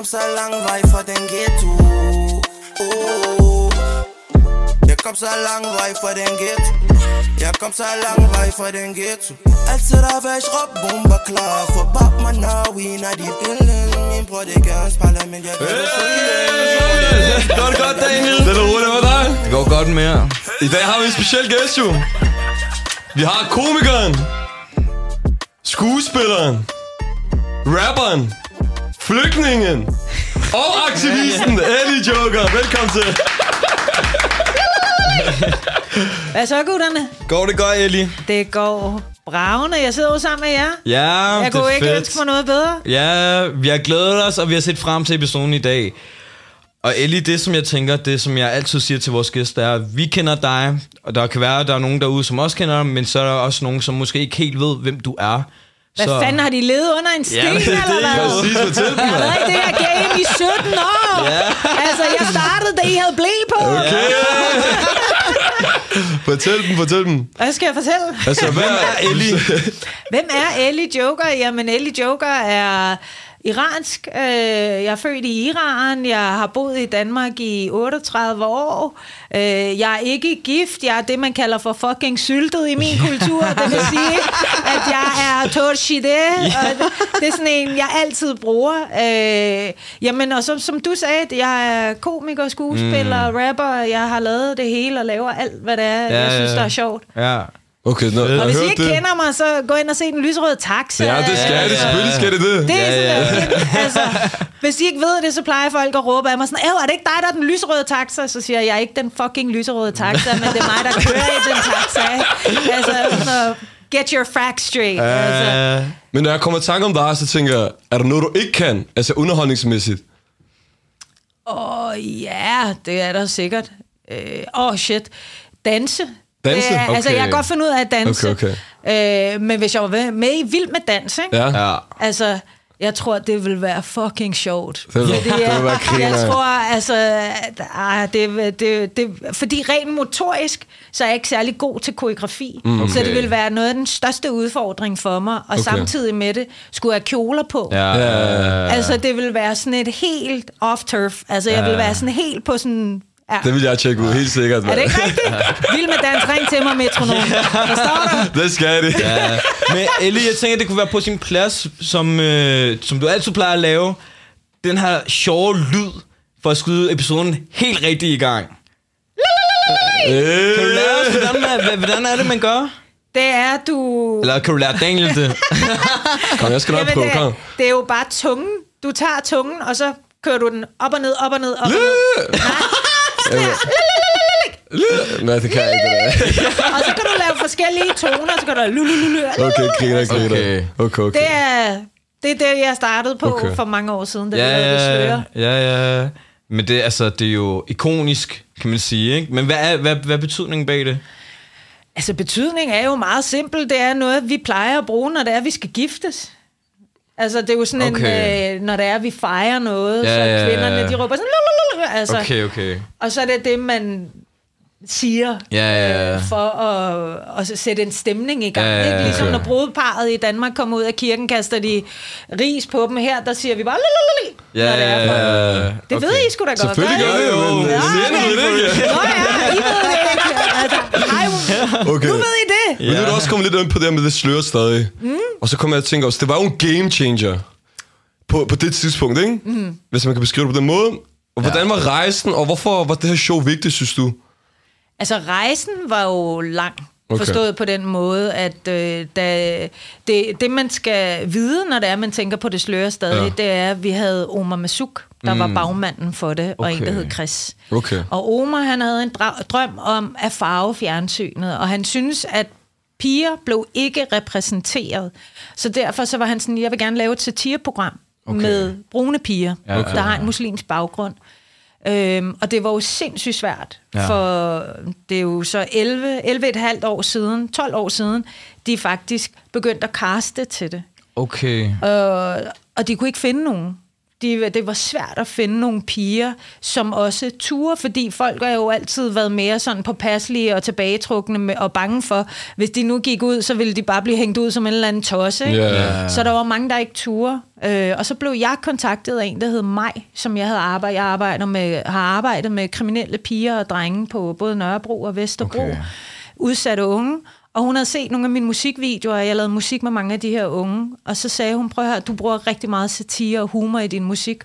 kom så lang vej fra den ghetto oh. Jeg kom så lang vej fra den ghetto Jeg kom så lang vej fra den ghetto Altid der væk råb bomber klar For bak mig når we når de billede Min bror det gør en spejler men jeg gør det for Går det godt, Daniel? Det er roligt med dig. Det går godt med jer. I dag har vi en speciel gæst jo. Vi har komikeren, skuespilleren, rapperen, flygtningen og aktivisten Ellie Joker. Velkommen til. Hvad så, gutterne? Går det godt, Ellie? Det går bravende. Jeg sidder jo sammen med jer. Ja, Jeg kunne ikke fedt. ønske mig noget bedre. Ja, vi har glædet os, og vi har set frem til episoden i dag. Og Ellie, det som jeg tænker, det som jeg altid siger til vores gæster, er, at vi kender dig, og der kan være, at der er nogen derude, som også kender dig, men så er der også nogen, som måske ikke helt ved, hvem du er. Hvad så... fanden har de levet under en sten, Ja, det er eller det, hvad? Præcis, fortæl dem, Jeg har været i det her game i 17 år. Ja. Altså, jeg startede, da I havde blæ på. Okay. fortæl dem, fortæl dem. Hvad skal jeg fortælle? Altså, hvad er Ellie? Hvem er Ellie Joker? Jamen, Ellie Joker er iransk. Øh, Jeg er født i Iran. Jeg har boet i Danmark i 38 år. Øh, Jeg er ikke gift. Jeg er det, man kalder for fucking syltet i min kultur. Det vil sige, at jeg er torchide. Og det- det er sådan en, jeg altid bruger. Øh, Jamen, og som, som du sagde, jeg er komiker, skuespiller, rapper. Jeg har lavet det hele og laver alt, hvad det er, Ja, jeg synes, der er sjovt. Ja. Okay, nå, Og hvis I ikke det? kender mig, så gå ind og se den lyserøde taxa. Ja, det skal det. Selvfølgelig skal det det. Det er Ja, sådan, ja. ja, altså, hvis de ikke ved det, så plejer folk at råbe af mig sådan, "Æv, er det ikke dig, der er den lyserøde taxa? Så siger jeg, jeg er ikke den fucking lyserøde taxa, men det er mig, der kører i den taxa. Altså, så get your facts straight. Altså, Uh, Men når jeg kommer i tanke om dig, så tænker jeg, er der noget, du ikke kan? Altså underholdningsmæssigt. Åh, ja, det er der sikkert. Åh, øh, oh, shit. Danse. Danse? Det er, Altså, Okay. jeg kan godt finde ud af at danse. Okay, Øh, men hvis jeg var med- med i Vild med Dans, ikke? Ja. ja. Altså, jeg tror, det vil være fucking sjovt. Det vil- det vil være jeg tror, altså, at, ah, det, det, det, fordi rent motorisk, så er jeg ikke særlig god til koreografi. Mm, okay. Så det vil være noget af den største udfordring for mig. Og okay. samtidig med det, skulle jeg kjoler på. Ja, ja, Altså, det vil være sådan et helt off-turf. Altså, jeg vil være sådan helt på sådan... Ja. Det vil jeg tjekke ud, helt sikkert. Er mand. det ikke rigtigt? Vild med dans, ring til mig, metronom. Forstår du? Det skal det. Ja. Men Ellie, jeg tænker, det kunne være på sin plads, som, øh, som du altid plejer at lave, den her sjove lyd, for at skyde episoden helt rigtigt i gang. Kan du lære os, hvordan, man, hva- hvordan er det, man gør? Det er, du... Eller kan du lære Daniel det? Kom, jeg skal nok prøve. det, Kom. er, det er jo bare tungen. Du tager tungen, og så kører du den op og ned, op og ned, op og ned. Nej, det kan jeg ikke. Det der. Og så kan du lave forskellige toner, så kan du... Lu, lu, lu, lu, Okay, griner, griner. Okay. Okay, okay. Det er, det er det, jeg startede på Okay. for mange år siden, da ja, vi lavede ja, ja. Men det, altså, det er jo ikonisk, kan man sige. Ikke? Men hvad er, hvad, hvad er betydningen bag det? Altså, betydning er jo meget simpel. Det er noget, vi plejer at bruge, når det er, vi skal giftes. Altså, det er jo sådan Okay. en, øh, når det er, vi fejrer noget, Ja, så ja, ja. kvinderne, de råber sådan, "Lulululu", altså, Okay, okay. og så er det det, man siger, Ja, ja, ja. øh, for at, at sætte en stemning i gang. Ja, ja, ikke? ja, Ligesom okay. når brudeparret i Danmark kommer ud af kirken, kaster de ris på dem her, der siger vi bare, "Lulululu", Ja, når det er for- ja, ja. Det ved I sgu da godt. Selvfølgelig gør I? det jo, Ja, det ikke. Nå ja, I ved det ikke. Altså, ej, Okay. nu ved I det. Men nu er du også kommet lidt ind på det her med det slør stadig. Mm. Og så kommer jeg til at tænke også, det var jo en game changer på, på det tidspunkt, ikke? Mm. Hvis man kan beskrive det på den måde. Og hvordan var rejsen, og hvorfor var det her show vigtigt, synes du? Altså, rejsen var jo lang. Okay. Forstået på den måde, at øh, da, det, det, man skal vide, når det er, man tænker på det sløre stadig, Ja. ja. det er, at vi havde Omar Masuk, der mm. var bagmanden for det, og en, der Okay. hed Chris. Okay. Og Omar, han havde en drøm om at farve fjernsynet, og han synes, at piger blev ikke repræsenteret. Så derfor så var han sådan, jeg vil gerne lave et satireprogram okay. med brune piger, okay. der har en muslimsk baggrund. Øhm, og det var jo sindssygt svært, Ja. for det er jo så 11, 11,5 år siden, 12 år siden, de faktisk begyndte at kaste til det. Okay. Og, og de kunne ikke finde nogen. De, det var svært at finde nogle piger, som også turer, fordi folk har jo altid været mere sådan påpasselige og tilbagetrukne med, og bange for, hvis de nu gik ud, så ville de bare blive hængt ud som en eller anden tosse. Ikke? Ja. Så der var mange, der ikke turde. Øh, og så blev jeg kontaktet af en, der hed Maj, som jeg havde arbejdet, jeg arbejder med, har arbejdet med kriminelle piger og drenge på både Nørrebro og Vesterbro. Okay. Udsatte unge. Og hun havde set nogle af mine musikvideoer, og jeg lavede musik med mange af de her unge. Og så sagde hun, prøv at høre, du bruger rigtig meget satire og humor i din musik.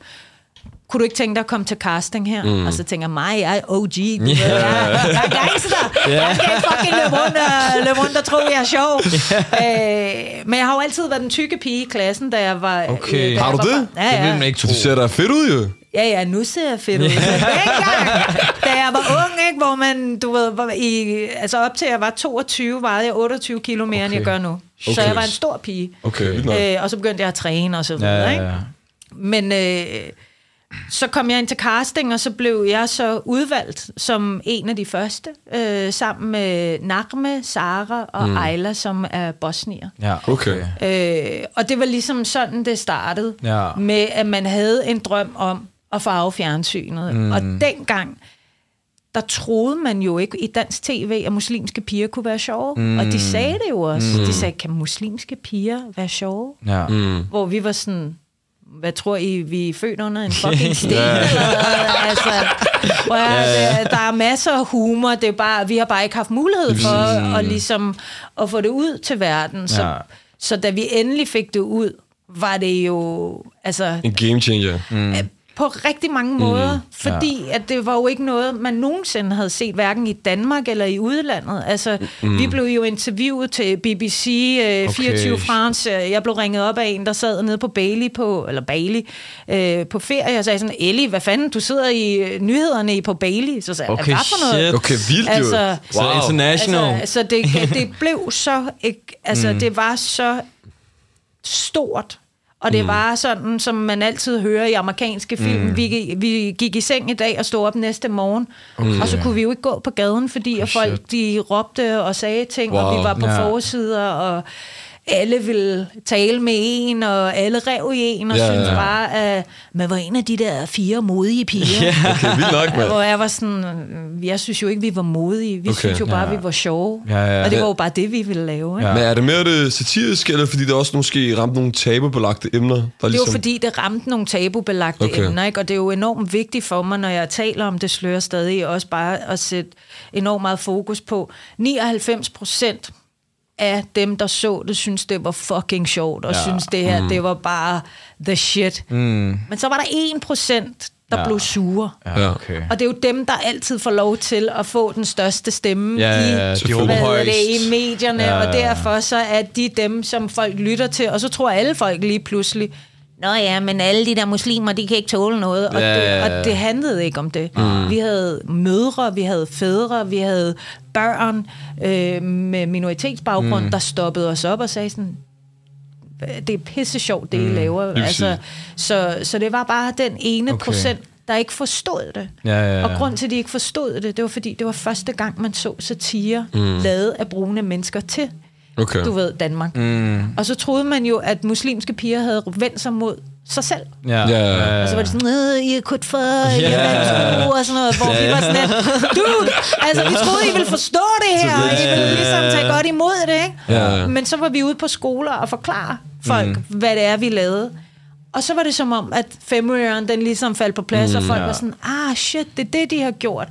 Kunne du ikke tænke dig at komme til casting her? Mm. Og så tænker jeg, mig, jeg er OG. Du yeah. ved, jeg, jeg er gangster. Yeah. Jeg skal ikke fucking løbe rundt og, løbe rundt og tro, jeg er sjov. øh, men jeg har jo altid været den tykke pige i klassen, da jeg var... Okay. øh, Har du var det? barn. Ja, Det ja. vil man ikke tro. Du ser da fedt ud, jo. Ja, ja, nu ser jeg fedt ud. Men dengang, da jeg var ung, ikke, hvor man, du ved, var i, altså op til jeg var 22, vejede jeg 28 kilo mere, okay. end jeg gør nu. Så Okay. jeg var en stor pige. Okay. Øh, og så begyndte jeg at træne og så videre, Ja, ja, ikke? ja. Men øh, så kom jeg ind til casting, og så blev jeg så udvalgt som en af de første, øh, sammen med Narme, Sara og mm. Ayla, som er bosnier. Ja, Okay. Øh, og det var ligesom sådan, det startede. Ja. Med, at man havde en drøm om at farve fjernsynet. Mm. Og dengang, der troede man jo ikke i dansk tv, at muslimske piger kunne være sjove. Mm. Og de sagde det jo også. Mm. De sagde, kan muslimske piger være sjove? Ja. Mm. Hvor vi var sådan, hvad tror I, vi er født under en fucking sten? eller altså, prøv at, høre, der, er masser af humor, det er bare, vi har bare ikke haft mulighed for at, ligesom, at få det ud til verden. Så, Ja. så da vi endelig fik det ud, var det jo altså, En game changer. Mm. På rigtig mange måder, fordi at det var jo ikke noget, man nogensinde havde set, hverken i Danmark eller i udlandet. Altså, mm. vi blev jo interviewet til BBC øh, 24 France. Jeg blev ringet op af en, der sad nede på Bailey på, eller Bailey, øh, på ferie, og sagde sådan, Ellie, hvad fanden, du sidder i øh, nyhederne i på Bailey. Så sagde jeg, Okay, hvad for noget? shit. Okay, vildt jo. Altså, Så international. Altså, så det, det blev så, ikke, altså mm. det var så stort. Og det mm. var sådan, som man altid hører i amerikanske film. Mm. Vi, vi gik i seng i dag og stod op næste morgen, okay. og så kunne vi jo ikke gå på gaden, fordi at folk de råbte og sagde ting, wow. og vi var på Ja. forsider, og alle ville tale med en, og alle rev i en, og Ja, ja, synes ja. bare, at man var en af de der fire modige piger. Okay, vildt nok, mand. Hvor jeg var sådan, jeg synes jo ikke, vi var modige. Vi Okay. okay. synes jo bare, Ja. ja. vi var sjove. Ja, ja. Og det var Ja. jo bare det, vi ville lave. Ikke? Ja. Ja. Men er det mere det satiriske, eller fordi det også måske ramte nogle tabubelagte emner? Der Det var ligesom... fordi, det ramte nogle tabubelagte Okay. okay. emner, ikke? og det er jo enormt vigtigt for mig, når jeg taler om det slører stadig, også bare at sætte enormt meget fokus på. 99 procent af dem, der så det, synes det var fucking sjovt, og Ja. synes det her, mm. det var bare the shit. Mm. Men så var der 1 procent, der Ja. ja. blev sure. Ja, okay. Og det er jo dem, der altid får lov til at få den største stemme Ja, i, ja, ja, de Selvfølgelig. råber hvad det, i medierne, Ja, ja, ja, og derfor så er de dem, som folk lytter til, og så tror alle folk lige pludselig, Nå ja, men alle de der muslimer, de kan ikke tåle noget. Og, Ja, det, ja, ja. og det handlede ikke om det. Mm. Vi havde mødre, vi havde fædre, vi havde børn øh, med minoritetsbaggrund, mm. der stoppede os op og sagde sådan, det er pisse sjovt, det I laver. Altså, så, så det var bare den ene okay. procent, der ikke forstod det. Ja, ja, ja. Og grund til, at de ikke forstod det, det var fordi, det var første gang, man så satire mm. lavet af brune mennesker til, Okay. du ved, Danmark. Mm. Og så troede man jo, at muslimske piger havde vendt sig mod sig selv. Ja, Ja. ja, Og så var det sådan, øh, I er kut for, I Ja. er vantro, og sådan noget, hvor vi var sådan lidt, dude, altså vi troede, I ville forstå det her, og I ville ligesom tage godt imod det, ikke? Ja. Men så var vi ude på skoler og forklare folk, mm. hvad det er, vi lavede. Og så var det som om, at femøren, den ligesom faldt på plads, mm, og folk ja. var sådan, ah shit, det er det, de har gjort.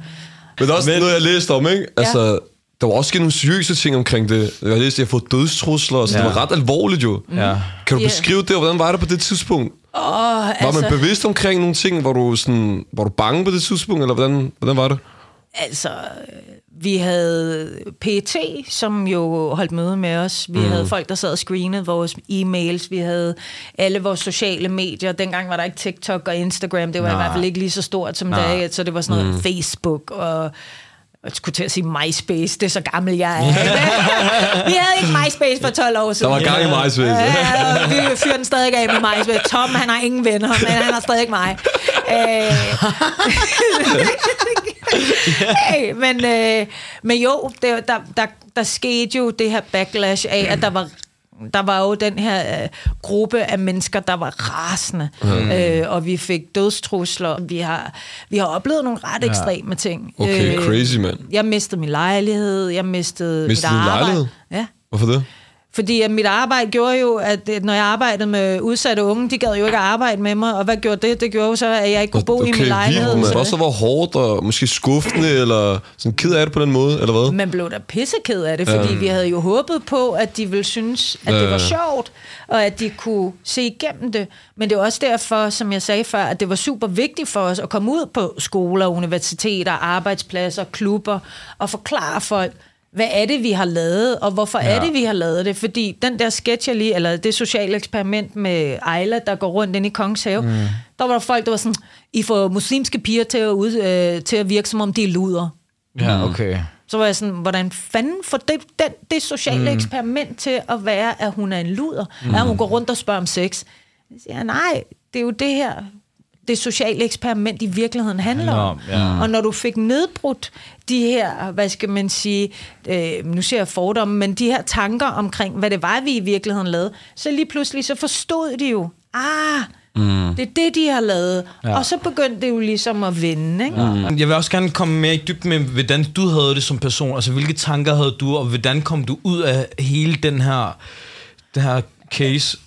Men der er også Men- noget, jeg læste om, ikke? Altså, der var også sket nogle seriøse ting omkring det. Jeg har læst, at jeg har fået dødstrusler, så Ja. det var ret alvorligt jo. Ja. Kan du beskrive det, og hvordan var det på det tidspunkt? Åh, Var altså, man bevidst omkring nogle ting? Var du, sådan, var du bange på det tidspunkt, eller hvordan, hvordan var det? altså, vi havde PT, som jo holdt møde med os. Vi mm. havde folk, der sad og screenede vores e-mails. Vi havde alle vores sociale medier. Dengang var der ikke TikTok og Instagram. Det var Nej. i hvert fald ikke lige så stort som Nej. det er. Så det var sådan noget mm. Facebook og jeg skulle til at sige MySpace, det er så gammel jeg er. vi havde ikke MySpace for 12 år Der siden. var gang i MySpace. Ja, vi fyrer den stadig af med MySpace. Tom, han har ingen venner, men han har stadig mig. hey, men, øh, men jo, det, der, der, der skete jo det her backlash af, at der var Der var jo den her øh, gruppe af mennesker, der var rasende, mm. øh, og vi fik dødstrusler. Vi har, vi har oplevet nogle ret ekstreme ting. Øh, Okay, crazy, mand. Jeg mistede min lejlighed, jeg mistede Mistede mit arbejde. lejlighed? Ja. Hvorfor det? Fordi at mit arbejde gjorde jo, at når jeg arbejdede med udsatte unge, de gad jo ikke at arbejde med mig. Og hvad gjorde det? Det gjorde jo så, at jeg ikke kunne bo i min lejlighed. Så Også var hårdt og måske skuffende, eller sådan ked af det på den måde, eller hvad? Man blev da pisseked af det, fordi ja. vi havde jo håbet på, at de ville synes, at det Ja. var sjovt, og at de kunne se igennem det. Men det var også derfor, som jeg sagde før, at det var super vigtigt for os at komme ud på skoler, universiteter, arbejdspladser, klubber, og forklare folk, hvad er det, vi har lavet, og hvorfor ja. er det, vi har lavet det? Fordi den der sketch, jeg lige, eller det sociale eksperiment med Ejla, der går rundt ind i Kongens Have, mm. der var der folk, der var sådan, I får muslimske piger til at, ud, øh, til at virke, som om de er luder. Ja, okay. Så var jeg sådan, hvordan fanden får det, den, det sociale mm. eksperiment til at være, at hun er en luder? Mm. At hun går rundt og spørger om sex? Jeg siger, nej, det er jo det her, det sociale eksperiment i virkeligheden handler om. Ja. Og når du fik nedbrudt de her, hvad skal man sige, øh, nu ser jeg fordomme, men de her tanker omkring, hvad det var, vi i virkeligheden lavede, så lige pludselig så forstod de jo, ah, mm. det er det, de har lavet. Ja. Og så begyndte det jo ligesom at vende, ikke? Ja. Jeg vil også gerne komme mere i dybden med, hvordan du havde det som person. Altså, hvilke tanker havde du, og hvordan kom du ud af hele den her, den her case?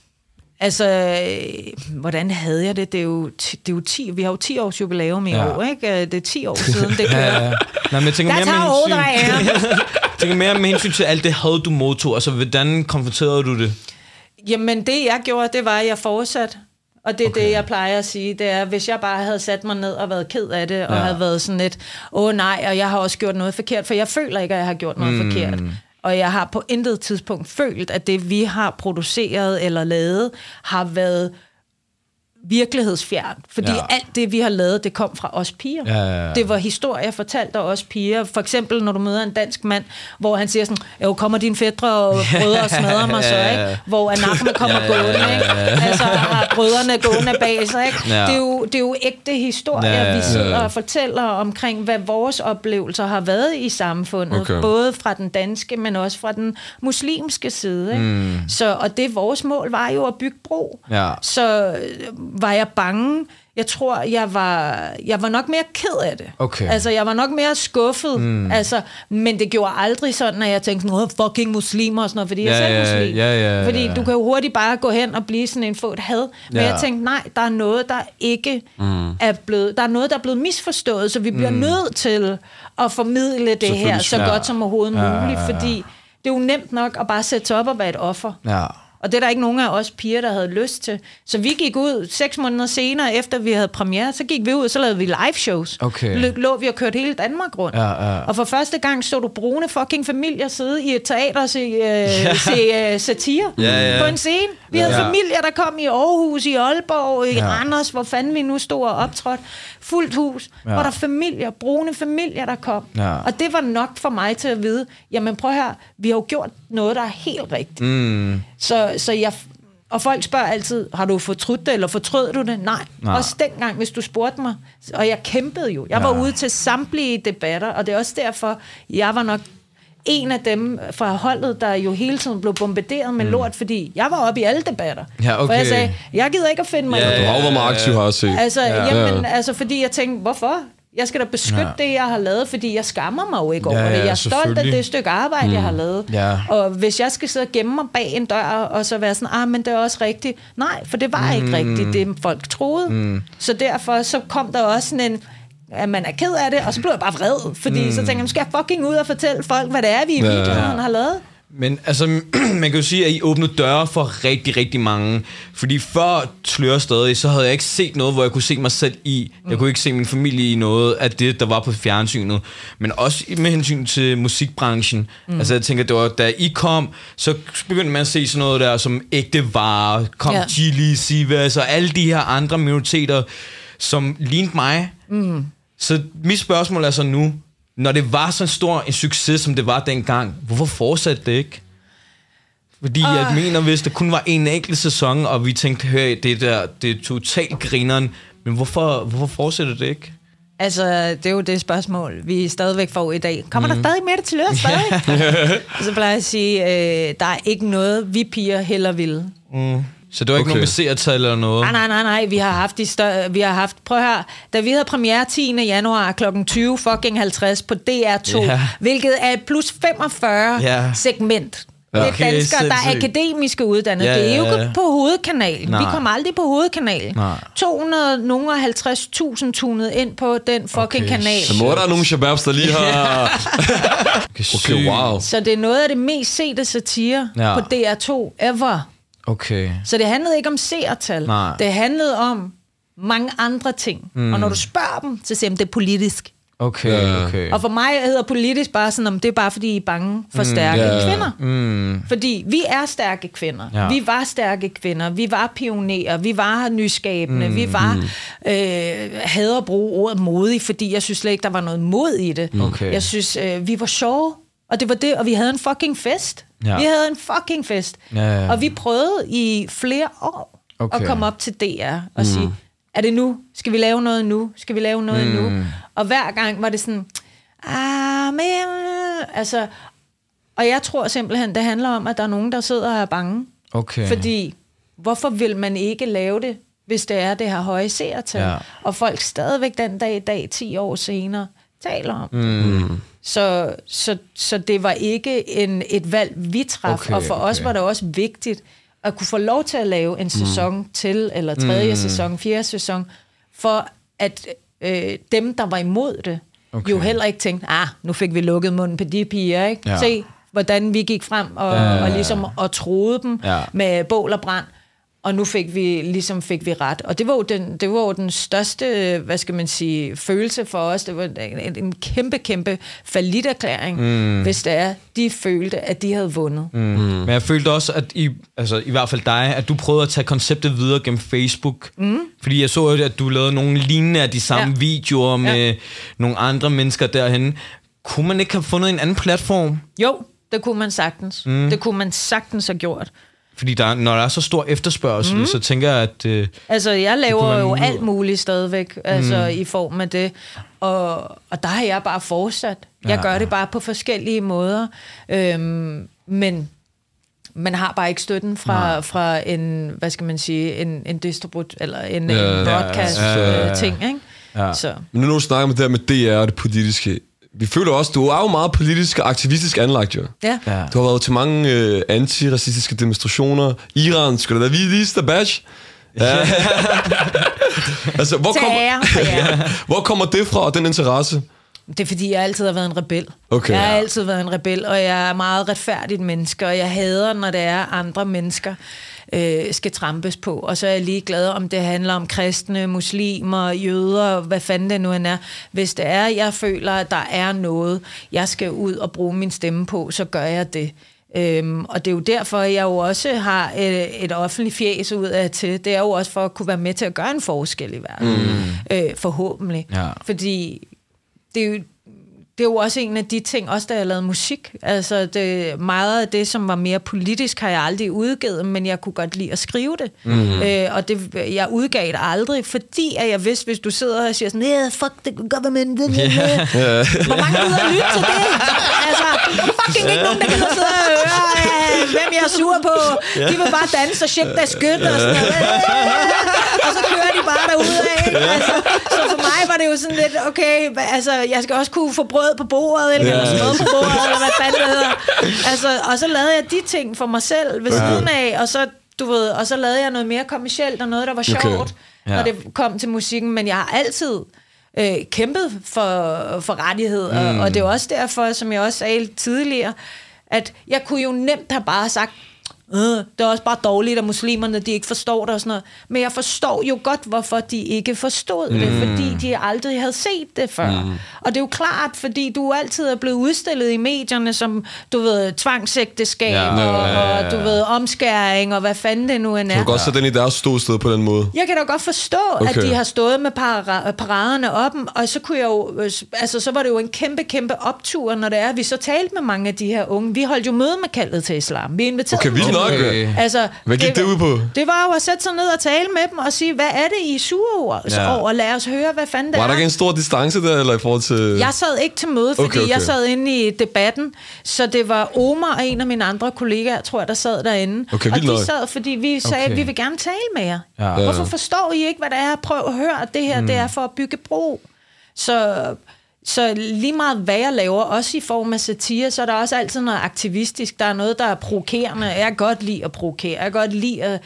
Altså, øh, hvordan havde jeg det? Det er jo, det er jo 10, vi har jo 10 års jubilæum i Ja. ja. år, ikke? Øh, Det er 10 år siden, det kører. Ja, Nej, men jeg tænker Der mere med tager hensyn, jeg tænker mere med hensyn til alt det had, du modtog. Altså, hvordan konfronterede du det? Jamen, det jeg gjorde, det var, at jeg fortsatte. Og det er okay. det, jeg plejer at sige, det er, hvis jeg bare havde sat mig ned og været ked af det, og Ja. havde været sådan lidt, åh nej, og jeg har også gjort noget forkert, for jeg føler ikke, at jeg har gjort noget mm. forkert. Og jeg har på intet tidspunkt følt, at det, vi har produceret eller lavet, har været virkelighedsfjernt. Fordi Ja. ja. alt det, vi har lavet, det kom fra os piger. Ja, ja, ja. Det var historier fortalt af os piger. For eksempel, når du møder en dansk mand, hvor han siger sådan, jo, kommer dine fædre og brødre og smadrer mig så, ikke? Hvor anakme kommer ja, gående, ikke? Altså, har brødrene gående bag sig, ikke? Ja. Det, er jo, det er jo ægte historier, Ja, ja, vi ja. sidder og fortæller omkring, hvad vores oplevelser har været i samfundet. Okay. Både fra den danske, men også fra den muslimske side, ikke? Mm. Så, og det vores mål var jo at bygge bro. Ja. Så var jeg bange. Jeg tror, jeg var, jeg var nok mere ked af det. Okay. Altså, jeg var nok mere skuffet. Mm. Altså, men det gjorde aldrig sådan, at jeg tænkte sådan, "Åh, fucking muslimer og sådan noget, fordi jeg Ja, selv er ja, muslim. ja, ja, ja. Fordi du kan jo hurtigt bare gå hen og blive sådan en få et had. Men Ja. jeg tænkte, nej, der er noget, der ikke mm. er blevet, der er noget, der er blevet misforstået, så vi bliver mm. nødt til at formidle det her så Ja. godt som overhovedet Ja, ja, muligt, ja, ja. fordi det er jo nemt nok at bare sætte sig op og være et offer. Ja. Og det er der ikke nogen af os piger, der havde lyst til. Så vi gik ud seks måneder senere, efter vi havde premiere, så gik vi ud, og så lavede vi live shows. Okay. Lå, lå vi og kørte hele Danmark rundt. Ja, ja. Og for første gang så du brune fucking familier sidde i et teater og se, øh, ja. se øh, satire Ja, ja. på en scene. Vi havde Ja. familier, der kom i Aarhus, i Aalborg, i Ja. Randers, hvor fanden vi nu stod og optrådte. Fuldt hus, ja. hvor der familier, brune familier, der kom. Ja. Og det var nok for mig til at vide, jamen prøv her, vi har jo gjort noget, der er helt rigtigt. Mm. Så, så jeg, og folk spørger altid, har du fortrudt det, eller fortrød du det? Nej. Nej. Også dengang, hvis du spurgte mig. Og jeg kæmpede jo. Jeg Ja. var ude til samtlige debatter, og det er også derfor, jeg var nok en af dem fra holdet, der jo hele tiden blev bombarderet med mm. lort, fordi jeg var oppe i alle debatter. Ja, For okay. jeg sagde, jeg gider ikke at finde mig Ja, i Du har jo været meget aktiv, har jeg set. Altså, Ja. ja. jamen, altså, fordi jeg tænkte, hvorfor? Jeg skal da beskytte Ja. ja. det, jeg har lavet, fordi jeg skammer mig jo ikke over Ja, det. ja, Jeg er stolt af det stykke arbejde, mm. jeg har lavet. Ja. Og hvis jeg skal sidde og gemme mig bag en dør, og så være sådan, ah, men det er også rigtigt. Nej, for det var ikke rigtigt, det folk troede. Mm. Så derfor så kom der også sådan en, at man er ked af det, og så blev jeg bare vred, fordi mm. så tænkte jeg, nu skal jeg fucking ud og fortælle folk, hvad det er, vi i Ja. virkeligheden har lavet. Men altså, man kan jo sige, at I åbnede døre for rigtig, rigtig mange. Fordi før Slør stadig, så havde jeg ikke set noget, hvor jeg kunne se mig selv i. Jeg kunne ikke se min familie i noget af det, der var på fjernsynet. Men også med hensyn til musikbranchen. Mm. Altså jeg tænker, det var, da I kom, så begyndte man at se sådan noget der, som ægte varer, kom ja. Chili, Sivas og alle de her andre minoriteter, som lignede mig. Mm. Så mit spørgsmål er så nu, når det var så stor en succes, som det var dengang, hvorfor fortsatte det ikke? Fordi uh. jeg mener, hvis det kun var en enkelt sæson, og vi tænkte, hør, det der, det er totalt grineren, men hvorfor, hvorfor fortsætter det ikke? Altså, det er jo det spørgsmål, vi stadigvæk får i dag. Kommer mm. der stadig mere til løs stadig? Så plejer jeg at sige, øh, der er ikke noget, vi piger heller vil. Så det var ikke Okay. nogen seertal eller noget? Nej, nej, nej, nej. Vi har haft de større, vi har haft, prøv høre, da vi havde premiere 10. januar kl. 20 fucking 50 på DR2, Ja. hvilket er et plus 45 Ja. segment. Det er Okay, danskere, der er sindssygt. akademiske uddannede. Ja, det er jo ja, ja. ikke på hovedkanalen. Nej. Vi kommer aldrig på hovedkanalen. Nej. 250.000 tunet ind på den fucking Okay, kanal. Så må der er nogle shababs, der lige har... Okay, Okay, wow. Så det er noget af det mest sete satire Ja. på DR2 ever. Okay. Så det handlede ikke om seertal. Nej. Det handlede om mange andre ting. Mm. Og når du spørger dem, så siger de, det er politisk. Okay, okay. Og for mig hedder politisk bare sådan, om det er bare fordi, I er bange for stærke ja. kvinder. Mm. Fordi vi er stærke kvinder. Ja. Vi var stærke kvinder. Vi var pionerer. Vi var nyskabende. Mm. Vi var, øh, havde at bruge ordet modig, fordi jeg synes slet ikke, der var noget mod i det. Okay. Jeg synes, øh, vi var sjove. Og det var det, og vi havde en fucking fest. Ja. Vi havde en fucking fest. Ja, ja, ja. Og vi prøvede i flere år Okay. at komme op til DR og mm. sige, er det nu? Skal vi lave noget nu? Skal vi lave noget mm. nu? Og hver gang var det sådan, ah, men... Altså, og jeg tror simpelthen, det handler om, at der er nogen, der sidder og er bange. Okay. Fordi, hvorfor vil man ikke lave det, hvis det er det her høje seertal? Ja. Og folk stadigvæk den dag i dag, 10 år senere, taler om det. Mm. Så, så, så det var ikke en, et valg, vi traf. Okay, og for os okay. var det også vigtigt at kunne få lov til at lave en sæson mm. til, eller tredje mm. sæson, fjerde sæson, for at øh, dem, der var imod det, okay. jo heller ikke tænkte, ah, nu fik vi lukket munden på de piger, ikke? Ja. Se, hvordan vi gik frem og, Ja, ja, ja. og ligesom og troede dem Ja. med bål og brand. Og nu fik vi ligesom fik vi ret. Og det var jo den, det var jo den største, hvad skal man sige, følelse for os. Det var en, en kæmpe, kæmpe faliderklæring, mm. hvis det er, de følte, at de havde vundet. Mm. Men jeg følte også, at I, altså i hvert fald dig, at du prøvede at tage konceptet videre gennem Facebook. Mm. Fordi jeg så, jo, at du lavede nogle lignende af de samme ja. Videoer med ja. nogle andre mennesker derhen. Kunne man ikke have fundet en anden platform? Jo, det kunne man sagtens. Mm. Det kunne man sagtens have gjort. Fordi der, når der er så stor efterspørgsel, mm. så tænker jeg, at... Øh, Altså, jeg laver jo alt muligt stadigvæk, altså mm. i form af det. Og, og der har jeg bare fortsat. Jeg Ja. gør det bare på forskellige måder. Øhm, men man har bare ikke støtten fra, fra en, hvad skal man sige, en, en distribut, eller en, Ja, en ja, broadcast ja, ja, ja. øh, ting, ikke? Ja. Så. Men nu når du snakker med det der med DR og det politiske, vi føler også, du er jo meget politisk og aktivistisk anlagt, jo. Ja. ja. Du har været til mange øh, antiracistiske demonstrationer. Iran, skal du da vise der badge? Ja. altså, hvor, kom, Terror for jer. hvor kommer det fra, den interesse? Det er fordi, jeg altid har været en rebel. Okay. Jeg har Ja. altid været en rebel, og jeg er meget retfærdigt menneske, og jeg hader, når det er andre mennesker øh, skal trampes på. Og så er jeg lige glad om det handler om kristne, muslimer, jøder, hvad fanden det nu end er. Hvis det er, jeg føler, at der er noget, jeg skal ud og bruge min stemme på, så gør jeg det. Øhm, og det er jo derfor, jeg jo også har et, et offentligt fjes ud af til. Det er jo også for at kunne være med til at gøre en forskel i verden. Mm. Øh, forhåbentlig. Ja. Fordi det er jo, det er jo også en af de ting, også da jeg lavede musik. Altså, det, meget af det, som var mere politisk, har jeg aldrig udgivet, men jeg kunne godt lide at skrive det. Mm. Øh, og det, jeg udgav det aldrig, fordi at jeg vidste, hvis du sidder og siger sådan, yeah, fuck the government, yeah. hvor mange gider lytte til det? Altså, fucking ikke nogen, der gider sidde og høre, hvem jeg er sur på. De vil bare danse og shake deres skyt og sådan noget. og så kører de bare derudad. Ikke? Altså, så for mig var det jo sådan lidt, okay, altså, jeg skal også kunne få brød på bordet, eller, eller smad på bordet, eller hvad fanden det hedder. Altså, og så lavede jeg de ting for mig selv ved siden af, og så, du ved, og så lavede jeg noget mere kommercielt, og noget, der var sjovt, Okay. Ja. når det kom til musikken. Men jeg har altid øh, kæmpet for, for rettigheder, mm. og det er også derfor, som jeg også sagde tidligere, at jeg kunne jo nemt have bare sagt, øh, det er også bare dårligt, at muslimerne de ikke forstår det og sådan noget. Men jeg forstår jo godt, hvorfor de ikke forstod det, Mm. fordi de aldrig havde set det før. Mm. Og det er jo klart, fordi du altid er blevet udstillet i medierne som, du ved, tvangsægteskab Ja. og, ja, ja, ja. og, du ved, omskæring og hvad fanden det nu end Du er. kan godt sætte den i deres ståsted på den måde. Jeg kan da godt forstå, okay. At de har stået med para- paraderne op, og så kunne jeg jo, øh, altså så var det jo en kæmpe, kæmpe optur, når det er, at vi så talte med mange af de her unge. Vi holdt jo møde med kaldet til islam. Vi inviterede Okay, vildt nok. Okay. Altså, Hvad gik det ud på? Det var jo at sætte sig ned og tale med dem og sige, hvad er det, I er sure over? Så Ja. over, lad os høre, hvad fanden det Var er. der ikke en stor distance der, eller i forhold til... Jeg sad ikke til møde, fordi Okay, okay, jeg sad inde i debatten, så det var Omar og en af mine andre kollegaer, tror jeg, der sad derinde. Okay, og de nok. sad, fordi vi sagde, Okay. vi vil gerne tale med jer. Ja. Hvorfor forstår I ikke, hvad det er? Prøv at høre, at det her mm. det er for at bygge bro. Så, så lige meget hvad jeg laver, også i form af satire, så er der også altid noget aktivistisk. Der er noget, der er provokerende. Jeg kan godt lide at provokere. Jeg kan godt lide at,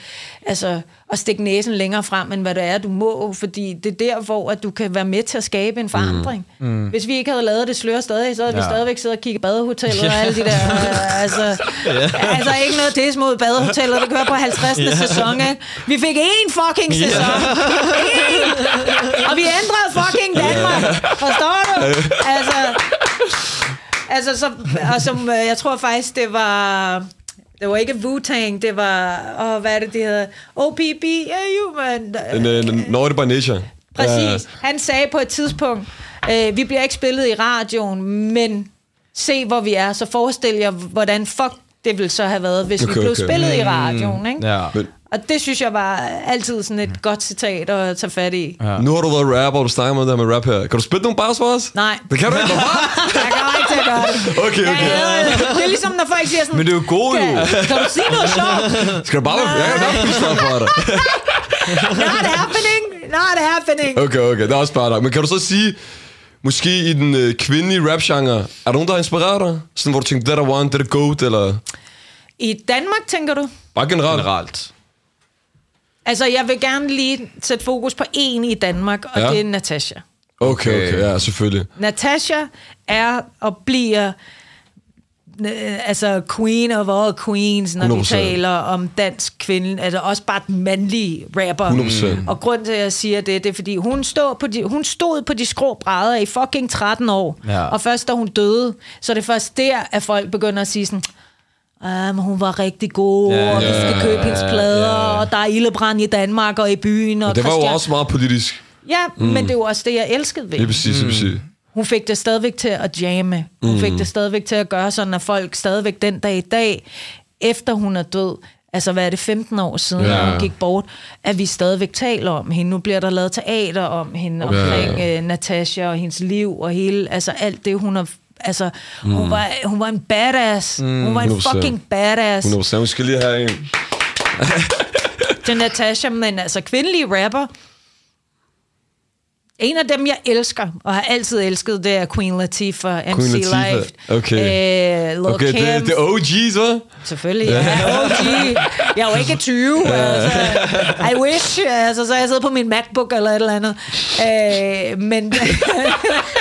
altså, at stikke næsen længere frem, end hvad det er, du må. Fordi det er der, hvor at du kan være med til at skabe en forandring. Mm. Hvis vi ikke havde lavet det slør stadig, så havde ja. vi stadigvæk siddet og kigget badehotellet og alle de der... øh, altså, altså ikke noget des mod badehotellet. Det kører på 50. Ja. sæson, ikke? Vi fik én fucking sæson. Én. Altså, altså så, og som, øh, jeg tror faktisk, det var... Det var ikke Wu-Tang, det var... Åh, hvad er det, det hedder? OPB, yeah, human. En Nordic by Nature. Præcis. Han sagde på et tidspunkt, øh, vi bliver ikke spillet i radioen, men se, hvor vi er. Så forestil jer, hvordan fuck det ville så have været, hvis okay, vi blev okay. spillet i radioen. Ikke? Ja. Men Og det synes jeg var altid sådan et godt citat at tage fat i. Ja. nu har du været rapper, og du snakker med det her med rap her. Kan du spille nogle bars for os? Nej, Det kan du ikke. Jeg kommer ikke til at gøre det. Okay, Jeg okay. hader det. Det er ligesom, når folk siger sådan... Men det er jo god, jo. Kan, kan du sige noget sjovt? Skal du bare være... Jeg kan være freestyle for dig. Not happening. Not happening. Okay, okay. Det er også bare nok. Men kan du så sige, måske i den øh, kvindelige rap-genre, er der nogen, der har inspireret dig? Sådan, hvor du tænker, det er der one, det er goat, eller... I Danmark, tænker du? Bare generelt. Generelt. Altså, jeg vil gerne lige sætte fokus på en i Danmark, og Ja. det er Natasha. Okay, okay, ja, selvfølgelig. Natasha er og bliver øh, altså queen of all queens, når 100%. vi taler om dansk kvinde, altså også bare den mandlige rapper. 100%. Og grund til, at jeg siger det, det er, fordi hun stod på de, hun stod på de skrå brædder i fucking 13 år. Ja. Og først da hun døde, så er det først der, at folk begynder at sige sådan, Ah, men hun var rigtig god, Ja, og vi ja, skal købe hendes plader, og der er ildebrand i Danmark og i byen. Og Men det var jo Christian- også meget politisk. Ja, mm. men det var også det, jeg elskede ved Lige præcis, lige præcis. hun fik det stadigvæk til at jamme. Hun mm. fik det stadigvæk til at gøre sådan, at folk stadigvæk den dag i dag, efter hun er død, altså hvad er det, 15 år siden, Ja. ja. hun gik bort, at vi stadigvæk taler om hende. Nu bliver der lavet teater om hende, omkring øh, Natasha og hendes liv, og hele, altså alt det, hun har Altså, mm. hun, var, hun var en badass. Mm, hun var en 100%. fucking badass. 100%. Vi skal lige have en. til Natasha, men altså kvindelige rapper. En af dem, jeg elsker, og har altid elsket, det er Queen Latifah, MC Queen Latifah, Life, okay. øh, Okay, Kim, det, det er OG's, hva'? selvfølgelig, ja, OG. Jeg er jo ikke 20, altså, I wish, altså, så jeg sidder på min MacBook eller et eller andet. Øh, men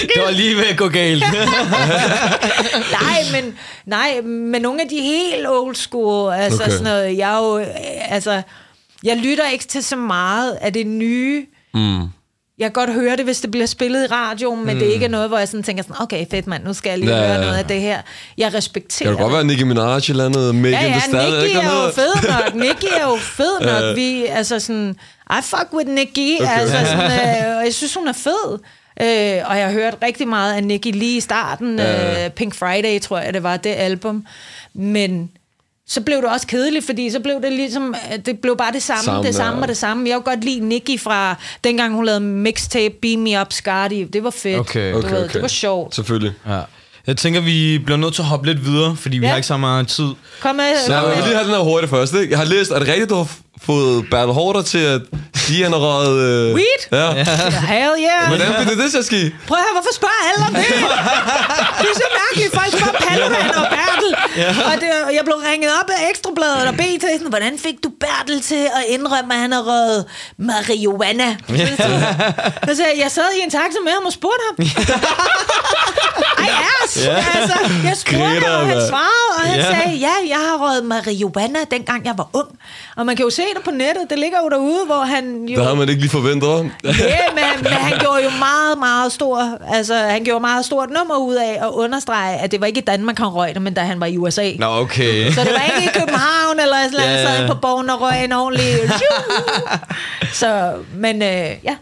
Det var lige ved at gå galt. nej, men, nej, men nogle af de helt old school, altså Okay. sådan noget, jeg er jo, altså, jeg lytter ikke til så meget af det nye. Mm. Jeg kan godt høre det, hvis det bliver spillet i radioen, men mm. det er ikke noget, hvor jeg sådan tænker sådan, okay, fedt mand, nu skal jeg lige Ja, høre noget af det her. Jeg respekterer Kan det godt det. være Nicki Minaj eller andet? Megan Ja, Thee ja, Stallion, Nicki er jo fed nok. Nicki er jo fed nok. Vi, altså sådan, I fuck with Nicki. Okay. Altså sådan, øh, jeg synes, hun er fed. Øh, og jeg har hørt rigtig meget af Nicki lige i starten. Øh, Pink Friday, tror jeg, det var det album. Men så blev det også kedeligt, fordi så blev det ligesom, øh, det blev bare det samme, Samme, det samme ja. og det samme. Jeg kunne godt lide Nicki fra, dengang hun lavede mixtape Beam Me Up Scotty. Det var fedt. Okay. Du Okay, ved, okay. Det var sjovt. Selvfølgelig. ja. Jeg tænker, vi bliver nødt til at hoppe lidt videre, fordi vi Ja. har ikke så meget tid. Kom med. Nej, kom men jeg vil med. lige have den her hurtigt først. Ikke? Jeg har læst, er det rigtigt, du har fået Bertel Hårder til at sige, at han har røget... Øh... Weed? Ja. Hell yeah. Hvordan fik det det til at ske? Prøv at høre, hvorfor spørger alle om det? det er så mærkeligt. Folk spørger Paludan og Bertel. Ja. Og, det, og jeg blev ringet op af Ekstrabladet og BT. Sådan, Hvordan fik du Bertel til at indrømme, at han har røget marihuana? Så sagde jeg, jeg sad i en taxa med ham og spurgte ham. Ej, ass! Ja. Altså, jeg spurgte ham, og han svarede, og han Ja. ja. sagde, ja, jeg har røget marihuana, dengang jeg var ung. Og man kan jo se det på nettet. Det ligger jo derude, hvor han jo... Det havde man ikke lige forventet. hva'? Ja, men, men han gjorde jo meget, meget stor, altså han gjorde meget stort nummer ud af at understrege, at det var ikke i Danmark, han røg det, men da han var i USA. Nå, okay. Så det var ikke i København, eller sådan noget, yeah. sad på borgen og røg en ordentlig... Så, men øh, ja.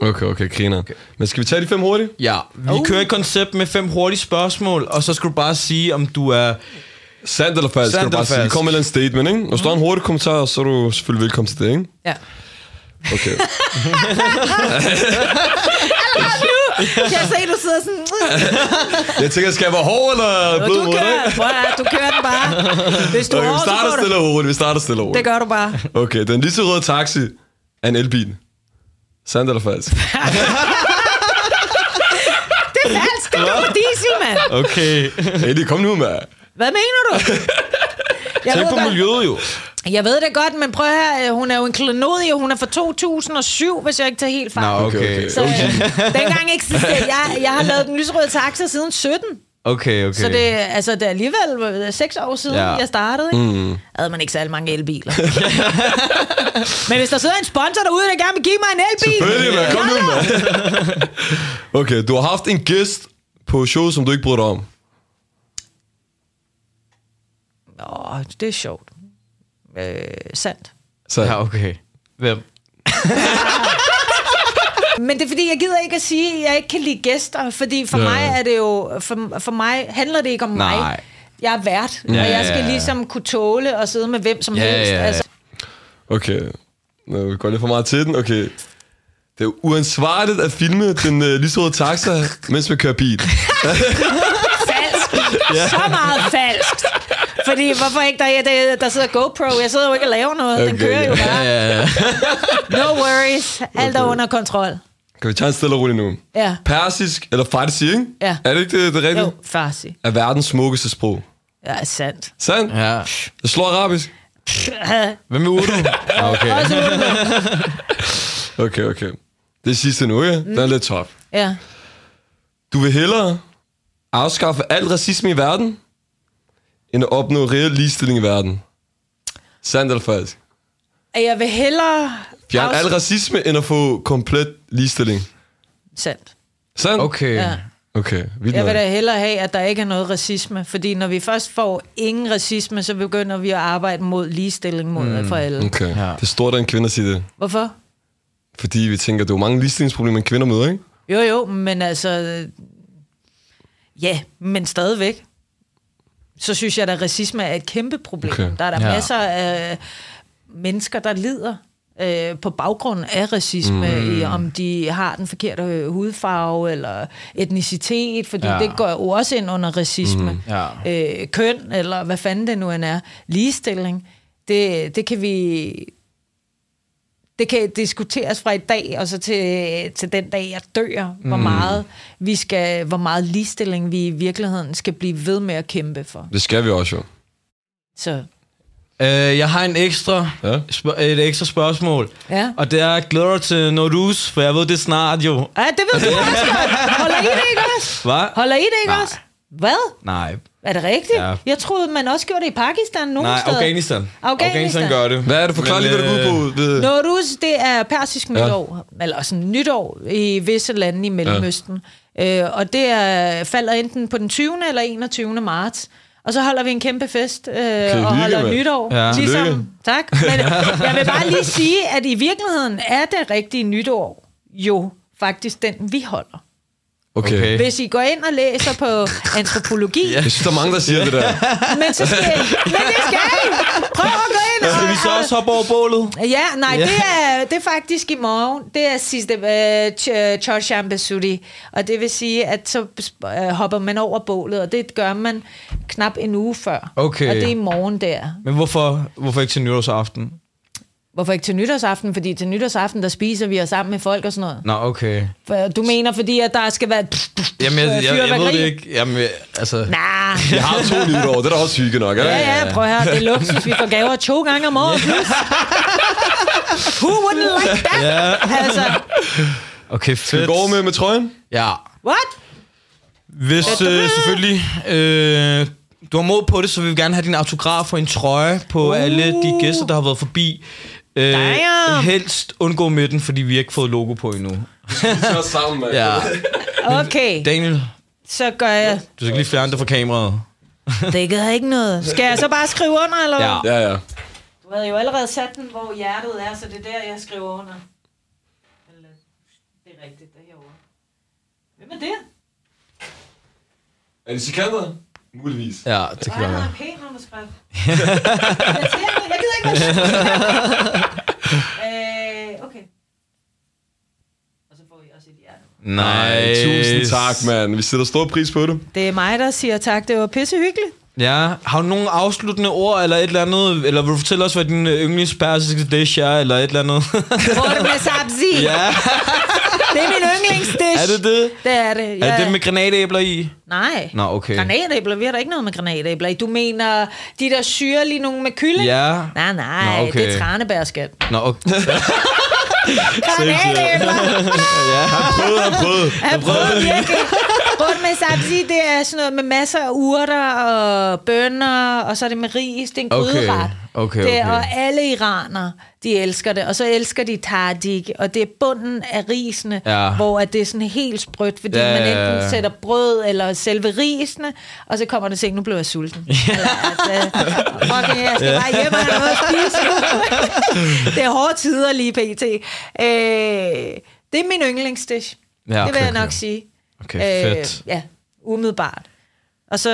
Okay, okay, griner. Okay. Men skal vi tage de fem hurtigt? Ja, vi uh. kører et koncept med fem hurtige spørgsmål, og så skal du bare sige, om du er Sandt eller falsk, skal Sandt du bare sige. Kom med en statement, ikke? Hvis du har en hurtig kommentar, så er du selvfølgelig velkommen til det, ikke? Ja. Okay. Jeg ser, du sidder sådan... Jeg tænker, skal jeg være hård eller blød Du mod dig? kører, prøv at, du kører den bare. Hvis du Okay, er vi hård, så starter stille og roligt. Vi starter stille og Det gør du bare. Okay, den lyserøde taxi er en elbil. Sandt eller falsk? Det er falsk, det er diesel, mand. Okay. Eddie, kom nu med. Hvad mener du? Jeg Tænk på godt, miljøet jo. jeg ved det godt, men prøv her, hun er jo en klenodie, hun er fra 2007, hvis jeg ikke tager helt fejl. Nå, okay. Okay, okay. Så øh, dengang eksisterede jeg, jeg har lavet den lyserøde taxa siden 17. Okay, okay. Så det, altså, det er alligevel øh, seks år siden, Ja. jeg startede. Ikke? Mm. Havde man ikke særlig mange elbiler. Men hvis der sidder en sponsor derude, der gerne vil give mig en elbil... Selvfølgelig, man. Kom nu med. Okay, du har haft en gæst på show, som du ikke bryder dig om. Åh, det er sjovt. Øh, sandt. Så, Ja, okay. Hvem? Men det er fordi, jeg gider ikke at sige, at jeg ikke kan lide gæster, fordi for Ja. ja. mig er det jo, for, for mig handler det ikke om Nej. mig. Jeg er vært, Ja, ja, og ja, jeg skal ja. ligesom kunne tåle at sidde med hvem som Ja, helst. ja, ja. Altså, Okay, nu vi går lidt for meget til den. Okay. Det er uansvarligt at filme den øh, lyserøde taxa, mens man kører bil. falsk. ja. Så meget falsk. Fordi hvorfor ikke, der, der, der sidder GoPro? Jeg sidder jo ikke og laver noget. Den Okay, kører jo bare. Ja, ja. No worries. Alt er Okay. under kontrol. Kan vi tage en stille og roligt nu? Ja. Persisk, eller farsi, ikke? Ja. Er det ikke det, det rigtige? Jo, farsi. Er verdens smukkeste sprog. Ja, sandt. Sandt? ja. Det slår arabisk. Hvem er Udo? Okay. Okay, okay. Det er sidste nu, ja? Den er lidt top. ja. Du vil hellere afskaffe al racisme i verden, end at opnå reel ligestilling i verden. Sandt eller falsk? At Jeg vil hellere... Fjern al racisme, end at få komplet ligestilling. Sandt. Sandt? Okay. Ja. Okay, vildt Jeg vil da hellere have, at der ikke er noget racisme. Fordi når vi først får ingen racisme, så begynder vi at arbejde mod ligestilling mod mm. for alle. Okay, Ja. det er stort af en kvinde at sige det. Hvorfor? Fordi vi tænker, at der er jo mange ligestillingsproblemer, kvinder møder, ikke? Jo, jo, men altså... Ja, men stadigvæk. Så synes jeg, at racisme er et kæmpe problem. Okay. Der er der Ja. masser af mennesker, der lider øh, på baggrund af racisme, mm. i, om de har den forkerte øh, hudfarve eller etnicitet, fordi ja. det går jo også ind under racisme. Mm. Ja. Øh, køn, eller hvad fanden det nu end er. Ligestilling, det, det kan vi... Det kan diskuteres fra i dag og så til, til den dag, jeg dør, hvor meget vi skal, hvor meget ligestilling vi i virkeligheden skal blive ved med at kæmpe for. Det skal vi også jo. Så Øh, jeg har en ekstra, Ja. spørg- et ekstra spørgsmål. ja. Og det er, glæder dig til Nordus, for jeg ved, det snart jo. Ja, det ved du også. Holder I det ikke også? Hvad? Holder I det ikke Nej. også? Hvad? Nej. Er det rigtigt? Ja. Jeg troede, man også gjorde det i Pakistan nogle Nej, steder. Afghanistan. Afghanistan. Afghanistan gør det. Hvad er det? Forklar lige, hvad det går ud på. Ved... Nowruz, det er persisk nytår, ja. eller sådan nytår i visse lande i Mellemøsten. Ja. Øh, og det er, falder enten på den 20. eller 21. marts. Og så holder vi en kæmpe fest øh, og hygge, holder mand. nytår. Ja. Tillykke. Ligesom, tak. Men jeg vil bare lige sige, at i virkeligheden er det rigtige nytår jo faktisk den, vi holder. Okay. Okay. Hvis I går ind og læser på antropologi, Jeg synes, der er mange, der siger det der. men så skal men det skal I. Prøv at gå ind og... Skal vi så også hoppe over bålet? Ja, nej, Ja. det, er, det er faktisk i morgen. Det er sidste uh, Chorshan Besudi. Og det vil sige, at så uh, hopper man over bålet, og det gør man knap en uge før. Okay. Og det er i morgen der. Men hvorfor, hvorfor ikke til nytårsaften? Hvorfor ikke til nytårsaften? Fordi til nytårsaften, der spiser vi os sammen med folk og sådan noget. Nå, okay. For du mener, fordi at der skal være... Jamen, jeg, jeg, jeg, jeg ved det ikke. Jamen, jeg- altså... Nej. Jeg har to nytår, det er da også hygge nok, ikke? Ja, ja, prøv at høre. Det er luksus. Vi får gaver to gange om året. Plus. Who wouldn't like that? Ja. Altså, Okay, Skal vi fedt. gå over med, med trøjen? Ja. what? Hvis øh, selvfølgelig øh, du har mod på det, så vil vi gerne have din autograf og en trøje på uh. alle de gæster, der har været forbi. Øh, helst undgå midten, fordi vi har ikke fået logo på endnu. Vi tager sammen. Ja. Okay, Daniel, så gør jeg... du skal lige fjerne det fra kameraet. Det gør ikke noget. Skal jeg så bare skrive under, eller Ja. hvad? Ja, ja. Du havde jo allerede sat den, hvor hjertet er, så det er der, jeg skriver under. Eller, det er rigtigt, det er herovre. Hvem er det? Er det sikander? Muligvis. Ja, det kan være. han har en pæn underskrift. jeg, ser det. jeg gider ikke være øh, Okay. Og så får I også et hjerte. Nej, Tusind tak, mand. Vi sætter stor pris på det. Det er mig, der siger tak. Det var pissehyggeligt. Ja, har du nogle afsluttende ord, eller et eller andet? Eller vil du fortælle os, hvad din øh, yndlingspersiske dish er, eller et eller andet? Hvor med sabzi. ja, Det er min yndlingsdish. er det det? Det er det. Er det det med granatæbler i? Nej. Nå, okay. Granatæbler, vi har da ikke noget med granatæbler i. Du mener de der syrlige nogle med kylling? Ja. Nej, nej, Nå, okay. det er tranebærskat. Nå, okay. Granatæbler! Prøvede, han prøvede. Jeg prøvede virkelig. Rundt med sabzi, det er sådan noget med masser af urter og bønner, og så er det med ris. Det er en Okay, gryderet. okay, Det, er- okay. og alle iranere, de elsker det. Og så elsker de tardik, og det er bunden af risene, Ja. hvor at det er sådan helt sprødt, fordi Ja, man ja, ja. enten sætter brød eller selve risene, og så kommer det til, nu blev jeg sulten. Eller, altså, fucking, jeg skal bare hjem og have noget at spise. det er hårde tider lige pt. Øh, det er min yndlingsdish. Ja, det okay, vil jeg okay. nok sige. Okay, fedt. ja, umiddelbart. Og så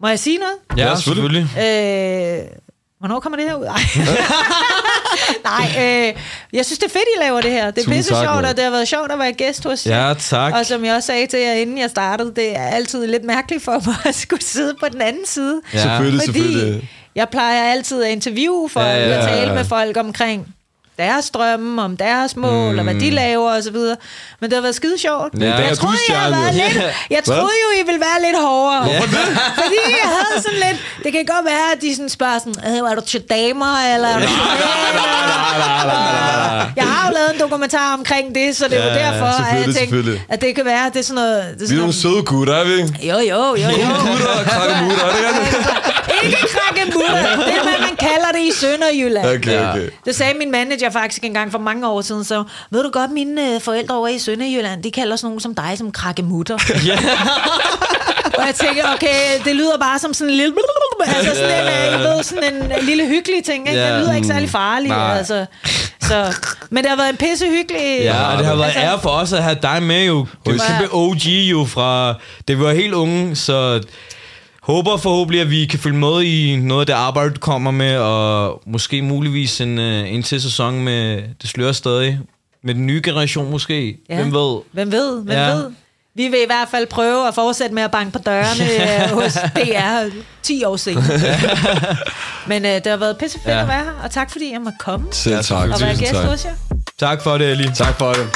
må jeg sige noget? Ja, Ja, selvfølgelig. Øh, hvornår kommer det her ud? Ej. Nej, øh, jeg synes, det er fedt, I laver det her. Det er pisse sjovt, og det har været sjovt at være gæst hos jer. Ja, tak. Og som jeg også sagde til jer, inden jeg startede, det er altid lidt mærkeligt for mig at skulle sidde på den anden side. Ja. Selvfølgelig, Fordi selvfølgelig. jeg plejer altid at interviewe folk Ja, ja, ja, og tale med folk omkring deres drømme, om deres mål, mm. og hvad de laver og så videre. Men det har været skide sjovt. Ja. Jeg, er troede, jeg, havde været lidt, jeg troede jo, I ville være lidt hårdere. Det? Fordi jeg havde sådan lidt... Det kan godt være, at de sådan spørger sådan, "Øh, er du til damer, eller er til mænd?" Og Jeg har jo lavet en dokumentar omkring det, så det er Ja, ja, derfor, at jeg tænkte, at det kan være, at det er sådan noget... Det er Vi er sådan nogle søde gutter, er vi ikke? jo, jo, jo, jo. Gutter og krakkemutter, er det ikke? Ikke krakkemutter. Det er, man kalder det i Sønderjylland. Okay, okay. Det sagde min manager faktisk engang for mange år siden, så ved du godt, mine øh, forældre over i Sønderjylland, de kalder sådan nogen som dig som krakkemutter. Ja. Og jeg tænker, okay, det lyder bare som sådan en lille... Altså sådan en, øh, I ved, sådan en øh, lille hyggelig ting, ikke? Det lyder ikke særlig farligt, Nej. altså. Så, men det har været en pisse hyggelig... Ja, og det har været Altså- ære for os at have dig med jo. Du er kæmpe OG jo fra... Det var helt unge, så håber forhåbentlig, at vi kan følge med i noget af det arbejde, du kommer med, og måske muligvis en, øh, en til sæson med Det Slører Stadig. Med den nye generation måske. Ja. Hvem ved? Hvem ved, hvem Ja. ved. Vi vil i hvert fald prøve at fortsætte med at banke på dørene øh, hos DR 10 år senere. Men øh, det har været pissefedt Ja. ja. at være her, og tak fordi jeg måtte komme Selv tak. og være gæst tak. hos jer. Tak for det, Ali. Tak for det.